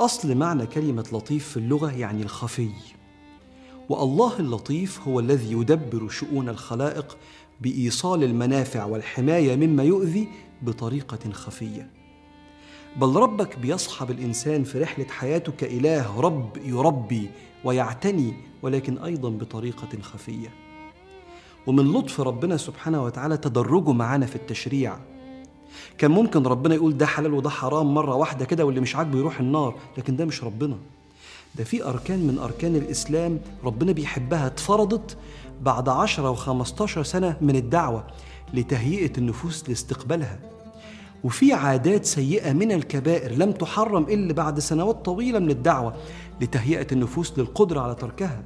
أصل معنى كلمة لطيف في اللغة يعني الخفي. والله اللطيف هو الذي يدبر شؤون الخلائق بإيصال المنافع والحماية مما يؤذي بطريقة خفية. بل ربك بيصحب الإنسان في رحلة حياته كإله رب يربي ويعتني ولكن أيضا بطريقة خفية. ومن لطف ربنا سبحانه وتعالى تدرجه معانا في التشريع. كان ممكن ربنا يقول ده حلال وده حرام مرة واحدة كده واللي مش عاجبه يروح النار لكن ده مش ربنا. ده في أركان من أركان الإسلام ربنا بيحبها اتفرضت بعد عشرة وخمستاشر سنة من الدعوة لتهيئة النفوس لاستقبالها. وفي عادات سيئة من الكبائر لم تحرم إلا بعد سنوات طويلة من الدعوة لتهيئة النفوس للقدرة على تركها.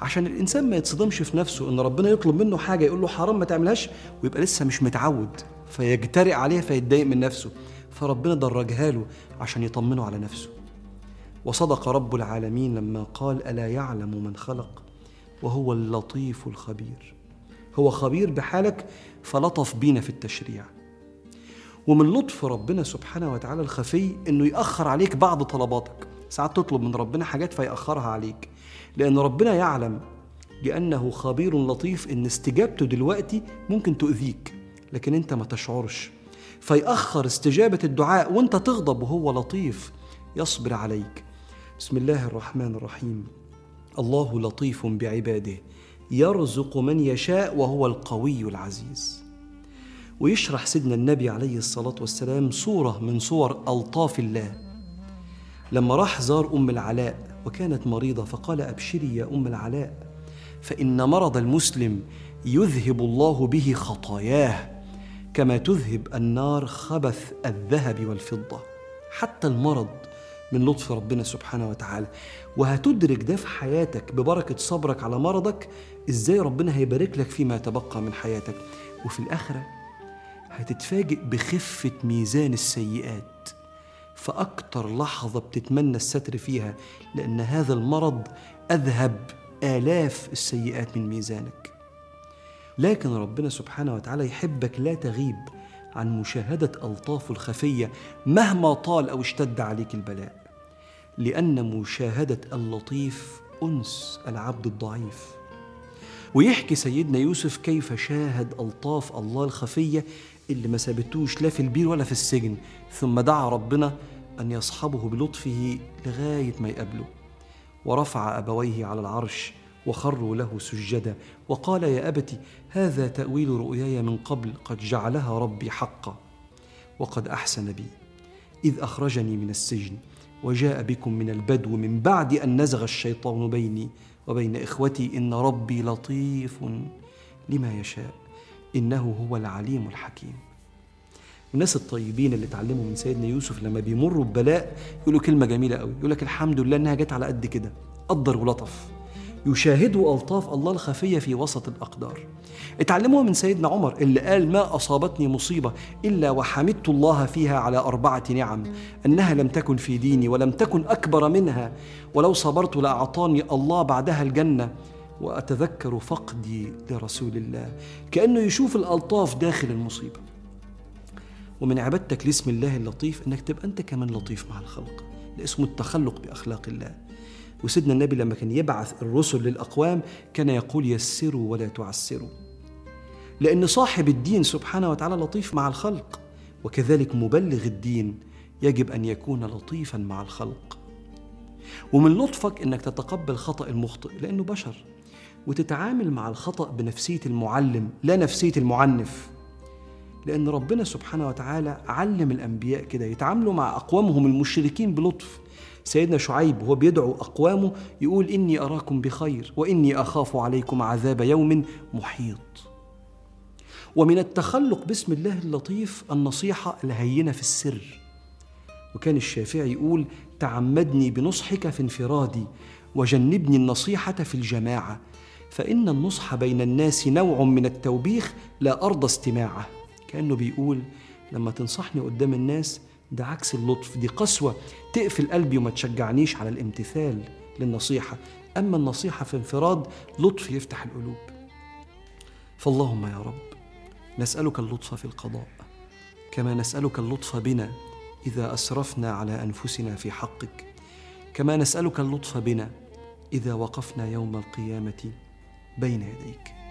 عشان الإنسان ما يتصدمش في نفسه إن ربنا يطلب منه حاجة يقول له حرام ما تعملهاش ويبقى لسه مش متعود. فيجترئ عليها فيتضايق من نفسه فربنا درجها له عشان يطمنه على نفسه. وصدق رب العالمين لما قال ألا يعلم من خلق؟ وهو اللطيف الخبير. هو خبير بحالك فلطف بينا في التشريع. ومن لطف ربنا سبحانه وتعالى الخفي إنه يأخر عليك بعض طلباتك. ساعات تطلب من ربنا حاجات فيأخرها عليك. لأن ربنا يعلم لأنه خبير لطيف إن استجابته دلوقتي ممكن تؤذيك. لكن أنت ما تشعرش. فيأخر استجابة الدعاء وأنت تغضب وهو لطيف يصبر عليك. بسم الله الرحمن الرحيم. الله لطيف بعباده يرزق من يشاء وهو القوي العزيز. ويشرح سيدنا النبي عليه الصلاة والسلام صورة من صور ألطاف الله. لما راح زار أم العلاء وكانت مريضة فقال أبشري يا أم العلاء فإن مرض المسلم يذهب الله به خطاياه. كما تذهب النار خبث الذهب والفضة حتى المرض من لطف ربنا سبحانه وتعالى. وهتدرك ده في حياتك ببركة صبرك على مرضك إزاي ربنا هيبارك لك فيما تبقى من حياتك. وفي الآخرة هتتفاجئ بخفة ميزان السيئات فأكتر لحظة بتتمنى الستر فيها لأن هذا المرض أذهب آلاف السيئات من ميزانك. لكن ربنا سبحانه وتعالى يحبك لا تغيب عن مشاهدة ألطاف الخفية مهما طال أو اشتد عليك البلاء. لأن مشاهدة اللطيف أنس العبد الضعيف. ويحكي سيدنا يوسف كيف شاهد ألطاف الله الخفية اللي ما سابتوش لا في البير ولا في السجن ثم دعا ربنا أن يصحبه بلطفه لغاية ما يقابله. ورفع أبويه على العرش وخروا له سجدا. وقال يا أبت هذا تأويل رؤياي من قبل قد جعلها ربي حقا. وقد أحسن بي. إذ أخرجني من السجن وجاء بكم من البدو من بعد أن نزغ الشيطان بيني وبين إخوتي إن ربي لطيف لما يشاء. إنه هو العليم الحكيم. الناس الطيبين اللي اتعلموا من سيدنا يوسف لما بيمروا ببلاء يقولوا كلمة جميلة قوي يقول لك الحمد لله إنها جت على قد كده. قدر ولطف. يشاهدوا ألطاف الله الخفية في وسط الأقدار. اتعلموها من سيدنا عمر اللي قال ما أصابتني مصيبة إلا وحمدت الله فيها على أربعة نعم أنها لم تكن في ديني ولم تكن أكبر منها. ولو صبرت لأعطاني الله بعدها الجنة وأتذكر فقدي لرسول الله. كأنه يشوف الألطاف داخل المصيبة. ومن عبادتك لاسم الله اللطيف إنك تبقى أنت كمان لطيف مع الخلق ده اسمه التخلق بأخلاق الله. وسيدنا النبي لما كان يبعث الرسل للأقوام كان يقول يسروا ولا تعسروا. لأن صاحب الدين سبحانه وتعالى لطيف مع الخلق وكذلك مبلغ الدين يجب أن يكون لطيفا مع الخلق. ومن لطفك إنك تتقبل خطأ المخطئ لأنه بشر. وتتعامل مع الخطأ بنفسية المعلم لا نفسية المعنف. لأن ربنا سبحانه وتعالى علم الأنبياء كده يتعاملوا مع أقوامهم المشركين بلطف. سيدنا شعيب وهو بيدعو أقوامه يقول إني أراكم بخير وإني أخاف عليكم عذاب يوم محيط. ومن التخلق باسم الله اللطيف النصيحة الهينة في السر. وكان الشافعي يقول تعمدني بنصحك في انفرادي وجنبني النصيحة في الجماعة فإن النصح بين الناس نوع من التوبيخ لا أرضى استماعه. كأنه بيقول لما تنصحني قدام الناس ده عكس اللطف دي قسوة تقفل قلبي وما تشجعنيش على الامتثال للنصيحة. أما النصيحة في انفراد لطف يفتح القلوب. فاللهم يا رب نسألك اللطف في القضاء كما نسألك اللطف بنا إذا أسرفنا على أنفسنا في حقك. كما نسألك اللطف بنا إذا وقفنا يوم القيامة بين يديك.